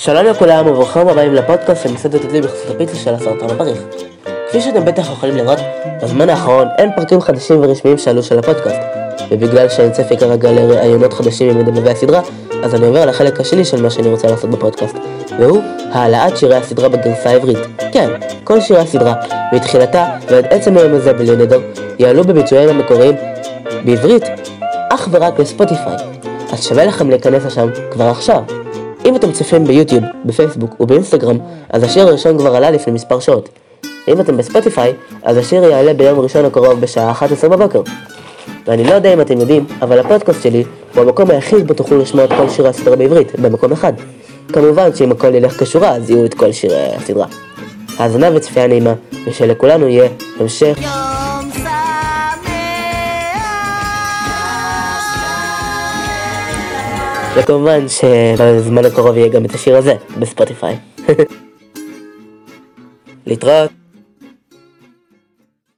שלום לכולם וברוכים הבאים לפודקאסט של מסעדת אותי בחסות הפיצה של הסרטן הבריך. כפי שאתם בטח יכולים לראות, בזמן האחרון אין פרקים חדשים ורשמיים שעלו של הפודקאסט. ובגלל שאין צפי כרגע לראיונות חדשים עם מדבבי הסדרה, אז אני עובר לחלק השני של מה שאני רוצה לעשות בפודקאסט, והוא העלאת שירי הסדרה בגרסה העברית. כן, כל שירי הסדרה, מתחילתה ועד עצם היום הזה בלי נדר, יעלו בביצועים המקוריים בעברית, אך ורק בספוטיפיי. אז שווה לכם להיכנס לשם כבר עכשיו. אם אתם צופים ביוטיוב, בפייסבוק ובאינסטגרם, אז השיר הראשון כבר עלה לפני מספר שעות. אם אתם בספוטיפיי, אז השיר יעלה ביום ראשון הקרוב בשעה 11 בבוקר. ואני לא יודע אם אתם יודעים, אבל הפודקאסט שלי הוא המקום היחיד בו תוכלו לשמוע את כל שירי הסדרה בעברית, במקום אחד. כמובן שאם הכל ילך כשורה, אז יהיו את כל שירי הסדרה. האזנה וצפייה נעימה, ושלכולנו יהיה המשך וכמובן שבזמן הקרוב יהיה גם את השיר הזה בספוטיפיי. להתראות.